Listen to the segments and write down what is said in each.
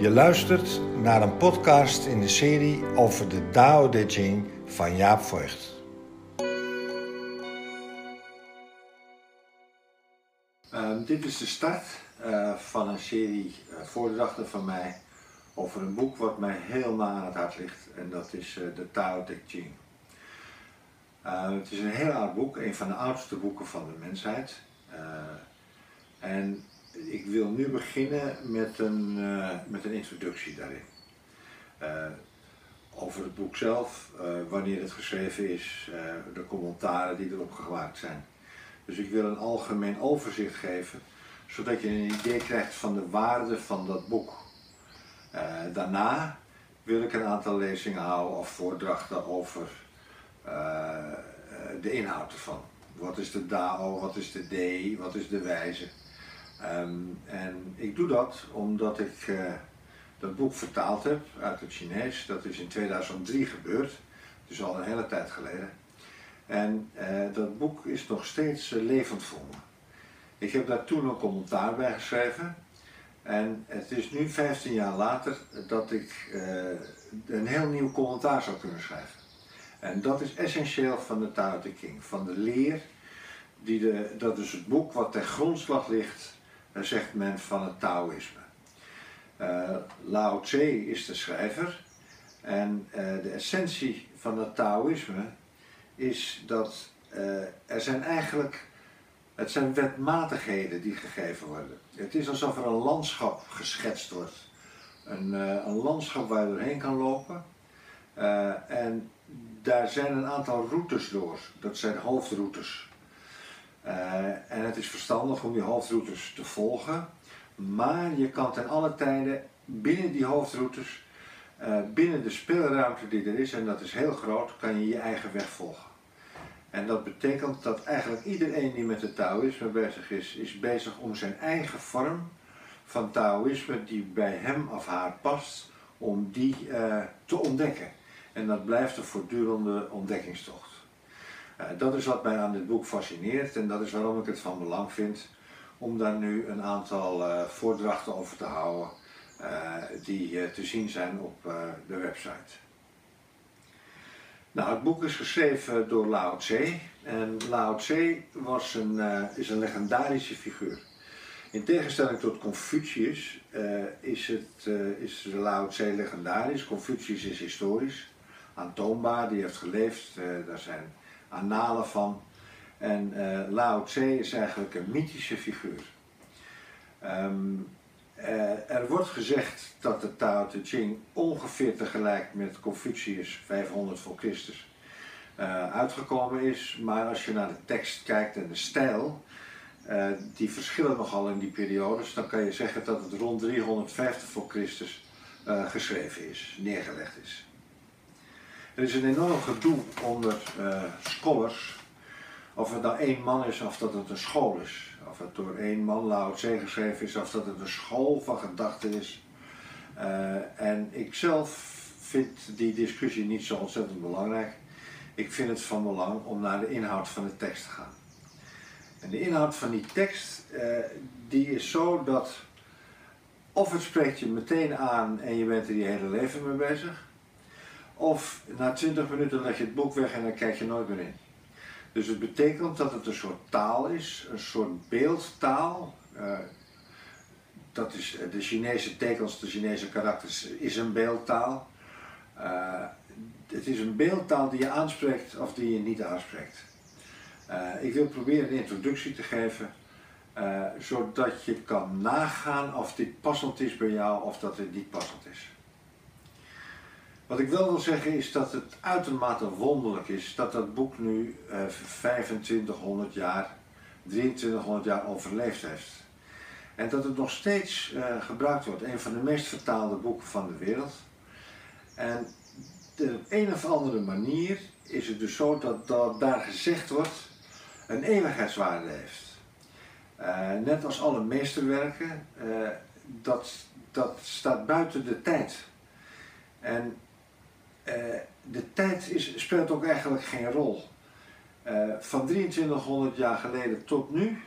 Je luistert naar een podcast in de serie over de Tao Te Ching van Jaap Voigt. Ehm, dit is de start eh, van een serie uh, voordrachten van mij over een boek wat mij heel na aan het hart ligt en dat is uh, de Tao Te Ching. Ehm, het is een heel oud boek, een van de oudste boeken van de mensheid. en ik wil nu beginnen met een, uh, met een introductie daarin. Uh, over het boek zelf, uh, wanneer het geschreven is, de commentaren die erop gemaakt zijn. Dus ik wil een algemeen overzicht geven, zodat je een idee krijgt van de waarde van dat boek. daarna wil ik een aantal lezingen houden of voordrachten over de inhoud ervan. Wat is de Dao, wat is de D, wat is de wijze? Um, en ik doe dat omdat ik uh, dat boek vertaald heb uit het Chinees. Dat is in 2003 gebeurd, dus al een hele tijd geleden. En uh, dat boek is nog steeds uh, levend voor me. Ik heb daar toen een commentaar bij geschreven. En het is nu 15 jaar later dat ik een heel nieuw commentaar zou kunnen schrijven. En dat is essentieel van de Tao Te King, van de leer. Die de, dat is het boek wat ten grondslag ligt zegt men van het Taoïsme. Uh, Lao Tse is de schrijver en uh, de essentie van het Taoïsme is dat uh, er zijn eigenlijk, het zijn wetmatigheden die gegeven worden. Het is alsof er een landschap geschetst wordt. Een, een landschap waar je doorheen kan lopen. en daar zijn een aantal routes door. Dat zijn hoofdroutes. Uh, en het is verstandig om die hoofdroutes te volgen, maar je kan ten alle tijden binnen die hoofdroutes, uh, binnen de speelruimte die er is, en dat is heel groot, kan je je eigen weg volgen. En dat betekent dat eigenlijk iedereen die met het Taoïsme bezig is, is bezig om zijn eigen vorm van Taoïsme die bij hem of haar past, om die uh, te ontdekken. En dat blijft een voortdurende ontdekkingstocht. Uh, dat is wat mij aan dit boek fascineert en dat is waarom ik het van belang vind om daar nu een aantal uh, voordrachten over te houden uh, die te zien zijn op de website. Nou, het boek is geschreven door Lao Tse en Lao Tse was een, is een legendarische figuur. In tegenstelling tot Confucius is, het, is Lao Tse legendarisch, Confucius is historisch, aantoonbaar, die heeft geleefd, daar zijn annalen van. En uh, Lao Tse is eigenlijk een mythische figuur. Um, uh, er wordt gezegd dat de Tao Te Ching ongeveer tegelijk met Confucius 500 voor Christus uh, uitgekomen is. Maar als je naar de tekst kijkt en de stijl, die verschillen nogal in die periodes, dan kan je zeggen dat het rond 350 voor Christus geschreven is, neergelegd is. Er is een enorm gedoe onder uh, scholars of het nou één man is of dat het een school is. Of het door één man Lao Tse geschreven is of dat het een school van gedachten is. Uh, en ik zelf vind die discussie niet zo ontzettend belangrijk. Ik vind het van belang om naar de inhoud van de tekst te gaan. En de inhoud van die tekst, uh, die is zo dat of het spreekt je meteen aan en je bent er je hele leven mee bezig. Of na 20 minuten leg je het boek weg en dan kijk je nooit meer in. Dus het betekent dat het een soort taal is, een soort beeldtaal. Uh, dat is de Chinese tekens, de Chinese karakters, is een beeldtaal. Uh, het is een beeldtaal die je aanspreekt of die je niet aanspreekt. Ik wil proberen een introductie te geven, zodat je kan nagaan of dit passend is bij jou of dat het niet passend is. Wat ik wel wil zeggen is dat het uitermate wonderlijk is dat dat boek nu eh, 2500 jaar, 2300 jaar overleefd heeft. En dat het nog steeds uh, gebruikt wordt. Een van de meest vertaalde boeken van de wereld. En de een of andere manier is het dus zo dat, dat daar gezegd wordt een eeuwigheidswaarde heeft. Uh, net als alle meesterwerken, uh, dat, dat staat buiten de tijd. En uh, de tijd is, speelt ook eigenlijk geen rol. Uh, van 2300 jaar geleden tot nu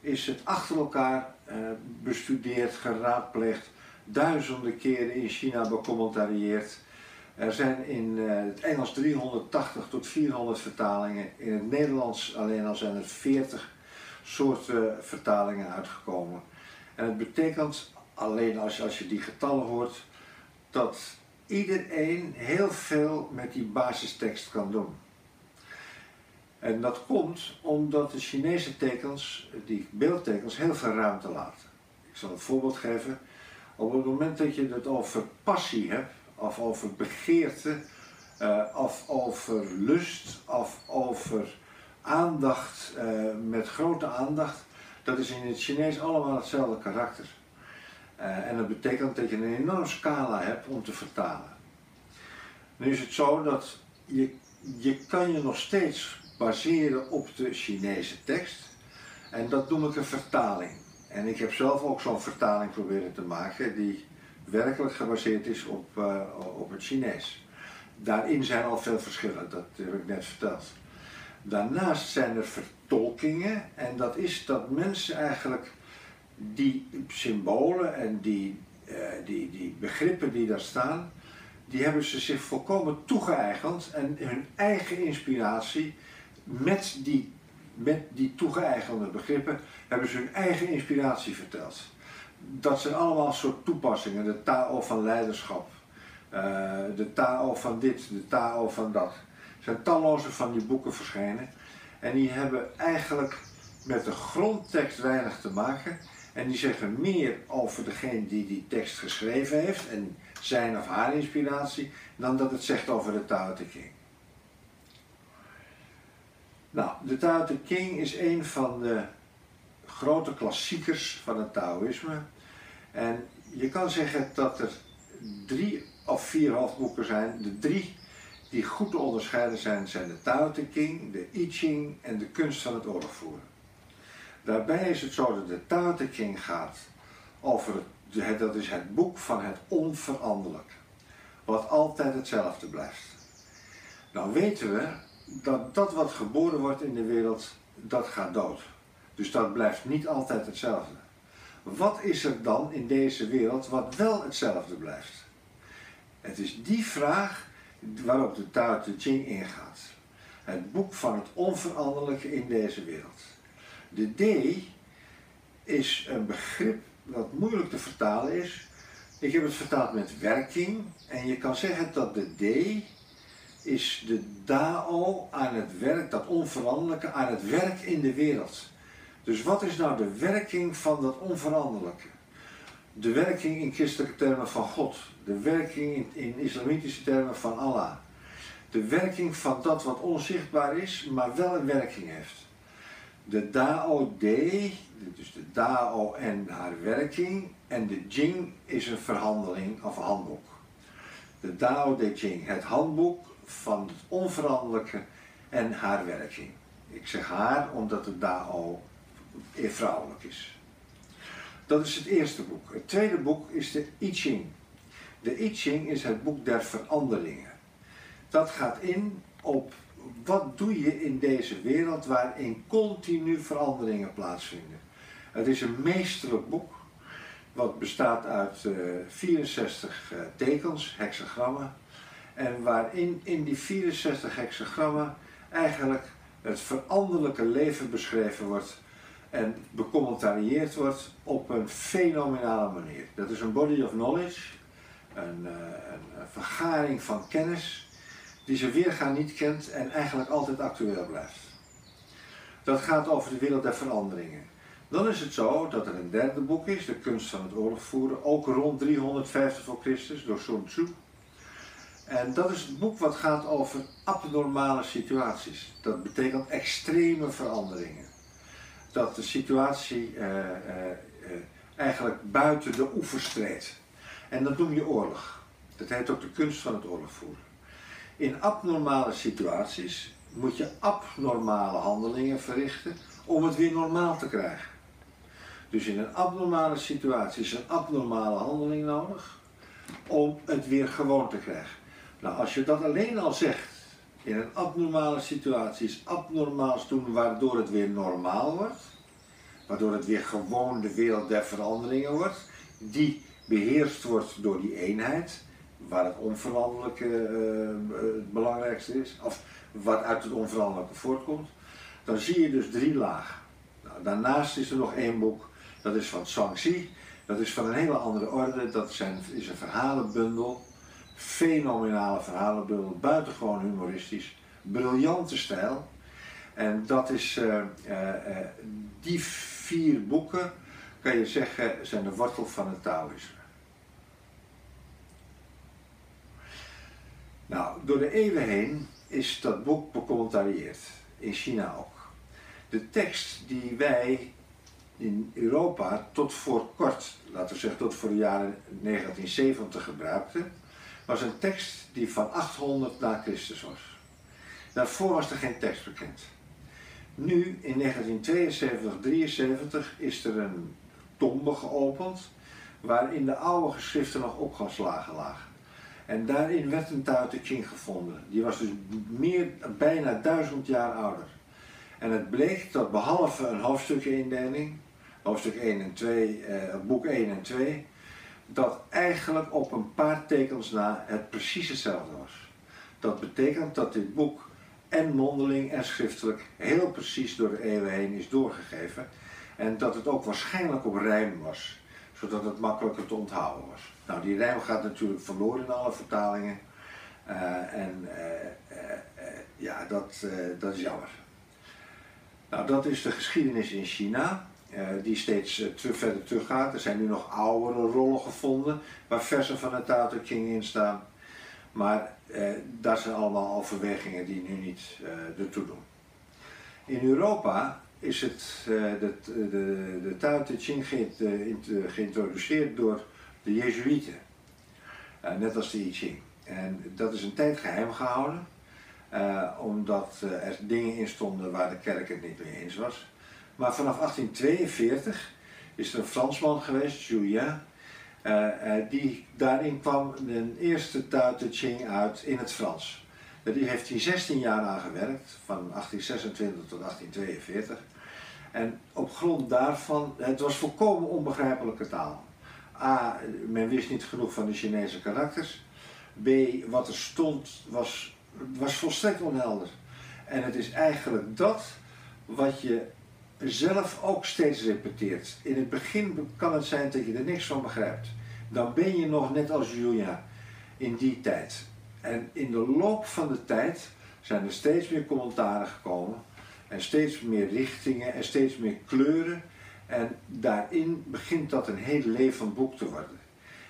is het achter elkaar uh, bestudeerd, geraadpleegd, duizenden keren in China becommentarieerd. Er zijn in eh, het Engels 380 tot 400 vertalingen. In het Nederlands alleen al zijn er 40 soorten vertalingen uitgekomen. En het betekent, alleen als je die getallen hoort, dat iedereen heel veel met die basistekst kan doen. En dat komt omdat de Chinese tekens, die beeldtekens, heel veel ruimte laten. Ik zal een voorbeeld geven. Op het moment dat je het over passie hebt, of over begeerte, uh, of over lust, of over aandacht, uh, met grote aandacht, dat is in het Chinees allemaal hetzelfde karakter. Uh, en dat betekent dat je een enorme scala hebt om te vertalen. Nu is het zo dat je, je kan je nog steeds baseren op de Chinese tekst. En dat noem ik een vertaling. En ik heb zelf ook zo'n vertaling proberen te maken die werkelijk gebaseerd is op, uh, op het Chinees. Daarin zijn al veel verschillen, dat heb ik net verteld. Daarnaast zijn er vertolkingen en dat is dat mensen eigenlijk die symbolen en die, uh, die, die begrippen die daar staan, die hebben ze zich volkomen toegeëigend en hun eigen inspiratie met die, met die toegeëigende begrippen hebben ze hun eigen inspiratie verteld. Dat zijn allemaal soort toepassingen. De Tao van leiderschap, uh, de Tao van dit, de Tao van dat. Er zijn talloze van die boeken verschenen. En die hebben eigenlijk met de grondtekst weinig te maken. En die zeggen meer over degene die die tekst geschreven heeft en zijn of haar inspiratie, dan dat het zegt over de Tao Te King. Nou, de Tao Te King is een van de grote klassiekers van het Taoïsme. En je kan zeggen dat er drie of vier hoofdboeken zijn. De drie die goed te onderscheiden zijn, zijn de Tao Te King, de I Ching en de kunst van het oorlogvoeren. Daarbij is het zo dat de Tao Te King gaat over het, dat is het boek van het onveranderlijke, wat altijd hetzelfde blijft. Nou weten we dat dat wat geboren wordt in de wereld, dat gaat dood. Dus dat blijft niet altijd hetzelfde. Wat is er dan in deze wereld wat wel hetzelfde blijft? Het is die vraag waarop de Tao Te Ching ingaat. Het boek van het onveranderlijke in deze wereld. De D is een begrip wat moeilijk te vertalen is. Ik heb het vertaald met werking en je kan zeggen dat de D is de Dao aan het werk, dat onveranderlijke, aan het werk in de wereld. Dus wat is nou de werking van dat onveranderlijke? De werking in christelijke termen van God, de werking in, in islamitische termen van Allah. De werking van dat wat onzichtbaar is, maar wel een werking heeft. De Dao De, dus de Dao en haar werking, en de Jing is een verhandeling of handboek. De Dao De Jing, het handboek van het onveranderlijke en haar werking. Ik zeg haar omdat het Dao vrouwelijk is. Dat is het eerste boek. Het tweede boek is de I Ching. De I Ching is het boek der veranderingen. Dat gaat in op wat doe je in deze wereld waarin continu veranderingen plaatsvinden. Het is een meesterlijk boek wat bestaat uit uh, 64 uh, tekens, hexagrammen, en waarin in die 64 hexagrammen eigenlijk het veranderlijke leven beschreven wordt en becommentarieerd wordt op een fenomenale manier. Dat is een body of knowledge, een, een, vergaring van kennis die ze weergaan niet kent en eigenlijk altijd actueel blijft. Dat gaat over de wereld der veranderingen. Dan is het zo dat er een derde boek is, de kunst van het oorlogvoeren, ook rond 350 voor Christus door Sun Tzu. En dat is het boek wat gaat over abnormale situaties. Dat betekent extreme veranderingen. Dat de situatie uh, uh, uh, eigenlijk buiten de oevers treedt. En dat noem je oorlog. Dat heet ook de kunst van het oorlog voeren. In abnormale situaties moet je abnormale handelingen verrichten om het weer normaal te krijgen. Dus in een abnormale situatie is een abnormale handeling nodig om het weer gewoon te krijgen. Nou, als je dat alleen al zegt, in een abnormale situatie is abnormaals doen waardoor het weer normaal wordt, waardoor het weer gewoon de wereld der veranderingen wordt, die beheerst wordt door die eenheid, waar het onveranderlijke uh, het belangrijkste is, of wat uit het onveranderlijke voortkomt, dan zie je dus drie lagen. Nou, daarnaast is er nog één boek, dat is van Zhuangzi, dat is van een hele andere orde, dat zijn, is een verhalenbundel, fenomenale verhalenbundel, buitengewoon humoristisch, briljante stijl. En dat is, uh, die vier boeken, kan je zeggen, zijn de wortel van het Taoïsme. Nou, door de eeuwen heen is dat boek becommentarieerd, in China ook. De tekst die wij in Europa tot voor kort, laten we zeggen tot voor de jaren 1970 gebruikten, was een tekst die van 800 na Christus was. Daarvoor was er geen tekst bekend. Nu, in 1972, 1973, is er een tombe geopend waarin de oude geschriften nog opgeslagen lagen. En daarin werd een Tao Te Ching gevonden. Die was dus meer, bijna duizend jaar ouder. En het bleek dat behalve een hoofdstukindeling, hoofdstuk 1 en 2, eh, boek 1 en 2, dat eigenlijk op een paar tekens na het precies hetzelfde was. Dat betekent dat dit boek en mondeling en schriftelijk heel precies door de eeuwen heen is doorgegeven. En dat het ook waarschijnlijk op rijm was, zodat het makkelijker te onthouden was. Nou, die rijm gaat natuurlijk verloren in alle vertalingen. Uh, en uh, uh, ja, dat, dat is jammer. Nou, dat is de geschiedenis in China, die steeds verder teruggaat. Er zijn nu nog oudere rollen gevonden waar versen van het Tao Te Ching in staan. Maar dat zijn allemaal overwegingen die nu niet ertoe doen. In Europa is het, de, de, de Tao Te Ching geïntroduceerd door de Jezuïeten. Uh, net als de I Ching. En dat is een tijd geheim gehouden, uh, omdat uh, er dingen in stonden waar de kerk het niet mee eens was. Maar vanaf 1842 is er een Fransman geweest, Julien, die daarin kwam de eerste Tao Ching uit in het Frans. Die heeft hij 16 jaar aan gewerkt, van 1826 tot 1842. En op grond daarvan, het was volkomen onbegrijpelijke taal. A, men wist niet genoeg van de Chinese karakters. B, wat er stond was, was volstrekt onhelder. En het is eigenlijk dat wat je zelf ook steeds repeteert. In het begin kan het zijn dat je er niks van begrijpt. Dan ben je nog net als Julia in die tijd. En in de loop van de tijd zijn er steeds meer commentaren gekomen. En steeds meer richtingen en steeds meer kleuren. En daarin begint dat een heel levend boek te worden.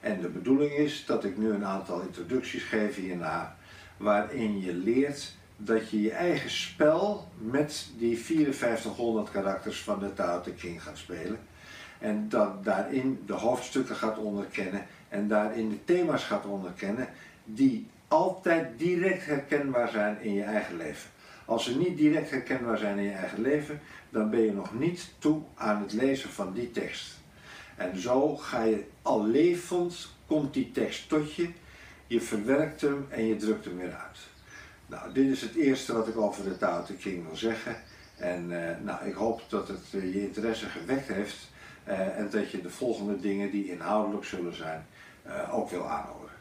En de bedoeling is dat ik nu een aantal introducties geef hierna, waarin je leert dat je je eigen spel met die 5400 karakters van de Tao Te Ching gaat spelen. En dat daarin de hoofdstukken gaat onderkennen en daarin de thema's gaat onderkennen die altijd direct herkenbaar zijn in je eigen leven. Als ze niet direct herkenbaar zijn in je eigen leven, dan ben je nog niet toe aan het lezen van die tekst. En zo ga je al levend, komt die tekst tot je, je verwerkt hem en je drukt hem weer uit. Nou, dit is het eerste wat ik over de Tao Ching wil zeggen. En eh, nou, ik hoop dat het uh, je interesse gewekt heeft uh, en dat je de volgende dingen die inhoudelijk zullen zijn ook wil aanhoren.